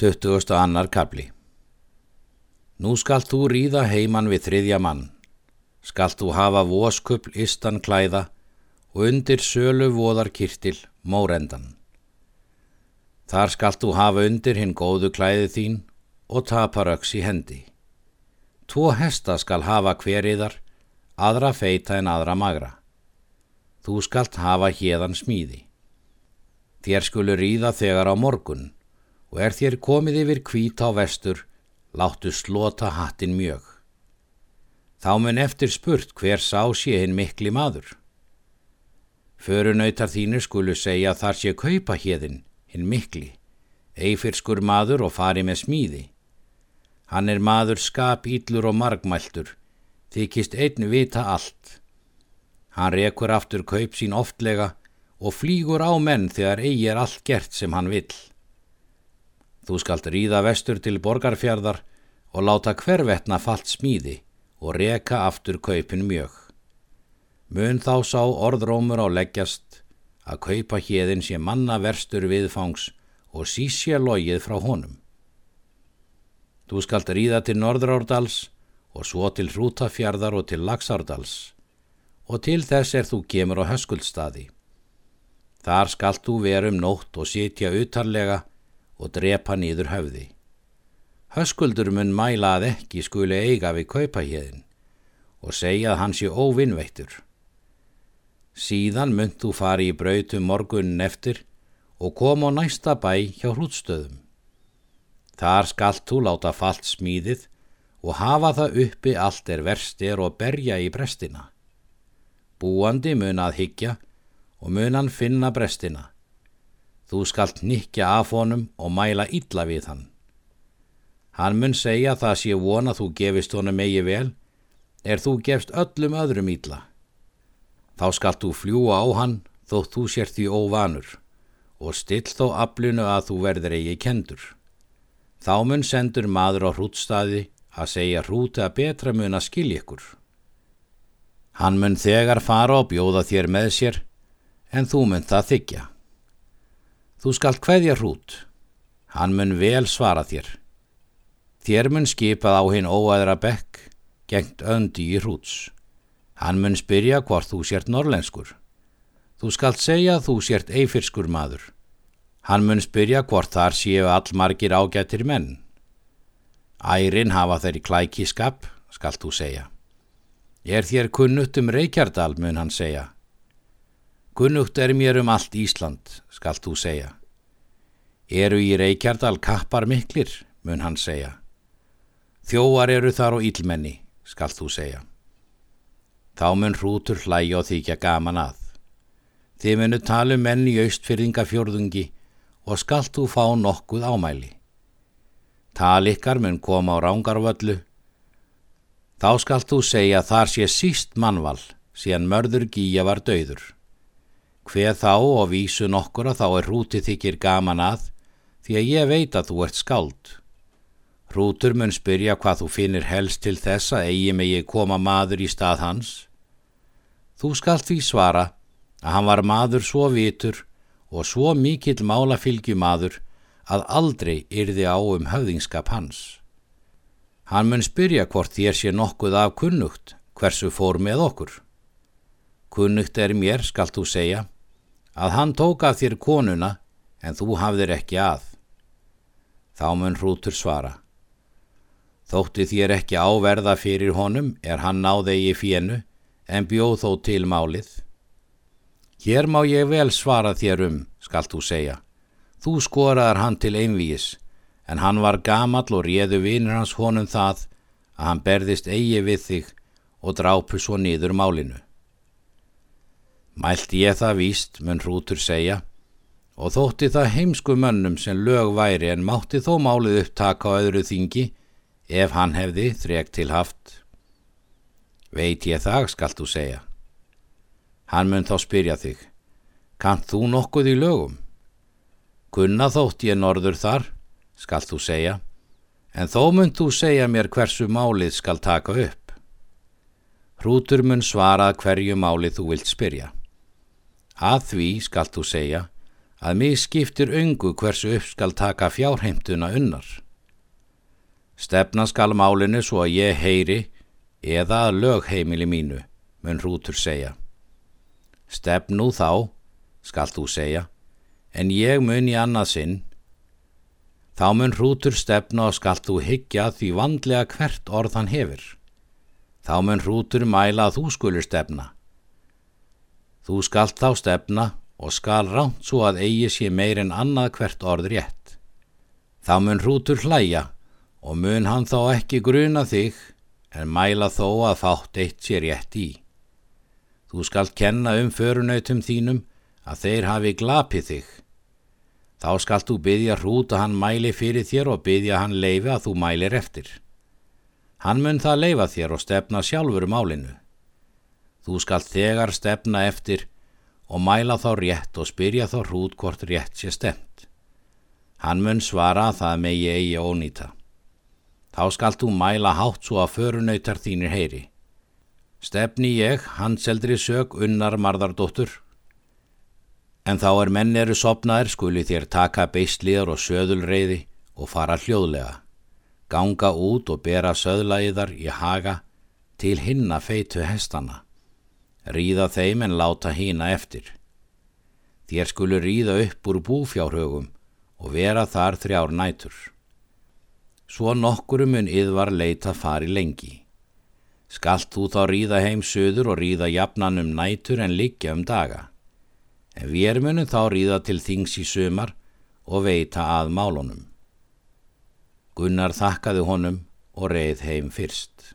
20. annar kapli Nú skalt þú ríða heiman við þriðja mann, skalt þú hafa voskupl istan klæða og undir sölu voðar kirtil mórendan. Þar skalt þú hafa undir hinn góðu klæði þín og taparöks í hendi. Tvo hesta skal hafa hveriðar, aðra feita en aðra magra. Þú skalt hafa hérðan smíði. Þér skulu ríða þegar á morgun og er þér komið yfir kvít á vestur, láttu slota hattin mjög. Þá mun eftir spurt hver sá sé hinn mikli maður. Förunautar þínir skulu segja þar sé kaupa hérðin, hinn mikli, eifirskur maður og fari með smíði. Hann er maður skap íllur og margmæltur, þykist einn vita allt. Hann rekur aftur kaup sín oftlega og flýgur á menn þegar eigi er allt gert sem hann vill. Þú skalt ríða vestur til borgarfjörðar og láta hvervetna fallt smíði og reka aftur kaupin mjög. Mun þá sá orðrómur á leggjast að kaupa hérðin sé manna verstur viðfangs og sísja logið frá honum. Þú skalt ríða til Norðurárdals og svo til Hrútafjörðar og til Laxárdals og til þess er þú gemur á höskuldstaði. Þar skalt þú verum nótt og sitja utarlega og drepa nýður höfði. Höskuldur mun mæla að ekki skuli eiga við kaupahíðin og segja að hann sé óvinnveittur. Síðan mun þú fari í brautum morgunin eftir og kom á næsta bæ hjá hrútstöðum. Þar skalt þú láta fallt smíðið og hafa það uppi allt er verstir og berja í brestina. Búandi mun að higgja og mun hann finna brestina. Þú skalt nikja af honum og mæla illa við hann. Hann mun segja það sé vona þú gefist honum eigi vel, er þú gefst öllum öðrum illa. Þá skalt þú fljúa á hann þótt þú sér því óvanur og still þó aflunu að þú verður eigi kendur. Þá mun sendur maður á hrútstaði að segja hrúti að betra mun að skilja ykkur. Hann mun þegar fara og bjóða þér með sér en þú mun það þykja. Þú skalt hveðja hrút, hann mun vel svara þér. Þér mun skipað á hinn óæðra bekk, gengt öndi í hrúts. Hann mun spyrja hvort þú sért norlenskur. Þú skalt segja þú sért eifirskur maður. Hann mun spyrja hvort þar séu allmargir ágættir menn. Ærin hafa þeir í klækiskap, skalt þú segja. Er þér kunnutt um Reykjardal, mun hann segja. Gunnugt er mér um allt Ísland, skalt þú segja. Eru í Reykjardal kappar miklir, mun hann segja. Þjóar eru þar og ílmenni, skalt þú segja. Þá mun hrútur hlæja og þykja gaman að. Þið munu tala um menn í austfyrðingafjörðungi og skalt þú fá nokkuð ámæli. Tal ykkar mun koma á rángarvöllu. Þá skalt þú segja þar sé síst mannval, síðan mörður gíja var döður. Hveð þá og vísu nokkur að þá er hrútið þykir gaman að því að ég veit að þú ert skáld. Hrútur mun spyrja hvað þú finnir helst til þess að eigi megi koma maður í stað hans. Þú skalt því svara að hann var maður svo vitur og svo mikill málafylgjumadur að aldrei yrði á um höfðingskap hans. Hann mun spyrja hvort þér sé nokkuð af kunnugt hversu fór með okkur. Kunnugt er mér, skalt þú segja, að hann tók af þér konuna en þú hafðir ekki að. Þá mun hrútur svara. Þótti þér ekki áverða fyrir honum er hann náði í fjennu en bjóð þó til málið. Hér má ég vel svara þér um, skalt þú segja. Þú skoraðar hann til einvíis, en hann var gamall og réðu vinur hans honum það að hann berðist eigi við þig og drápu svo niður málinu. Mælt ég það víst, mun hrútur segja, og þótti það heimsku mönnum sem lög væri en mátti þó málið upptaka á öðru þingi ef hann hefði þreg til haft. Veit ég það, skalt þú segja. Hann mun þá spyrja þig, kann þú nokkuð í lögum? Kunna þótt ég norður þar, skalt þú segja, en þó mun þú segja mér hversu málið skal taka upp. Hrútur mun svara hverju málið þú vilt spyrja. Að því skalt þú segja að mig skiptir öngu hversu upp skal taka fjárheimtuna unnar. Stefna skal málinu svo að ég heyri eða að lögheimili mínu, mun hrútur segja. Stefn nú þá, skal þú segja, en ég mun í annað sinn. Þá mun hrútur stefna og skal þú hyggja því vandlega hvert orð hann hefur. Þá mun hrútur mæla að þú skulur stefna. Þú skalt þá stefna og skal ránt svo að eigi sé meir en annað hvert orð rétt. Þá mun hrútur hlæja og mun hann þá ekki gruna þig en mæla þó að fátt eitt sé rétt í. Þú skalt kenna um förunautum þínum að þeir hafi glapið þig. Þá skalt þú byggja hrút að hann mæli fyrir þér og byggja hann leifi að þú mælir eftir. Hann mun það leifa þér og stefna sjálfur málinu. Þú skalt þegar stefna eftir og mæla þá rétt og spyrja þá hrút hvort rétt sé stemt. Hann mun svara að það megi eigi ónýta. Þá skalt þú mæla hátt svo að förunautar þínir heyri. Stefni ég, hanseldri sög unnar marðardóttur. En þá er menn eru sopnaðir skuli þér taka beisliðar og söðulreiði og fara hljóðlega. Ganga út og bera söðlaðiðar í haga til hinna feitu hestana ríða þeim en láta hína eftir. Þér skulu ríða upp úr búfjárhögum og vera þar þrjár nætur. Svo nokkurum mun yðvar leita fari lengi. Skalt þú þá ríða heim söður og ríða jafnan um nætur en liggja um daga. En við munum þá ríða til þings í sömar og veita að málunum. Gunnar þakkaði honum og reið heim fyrst.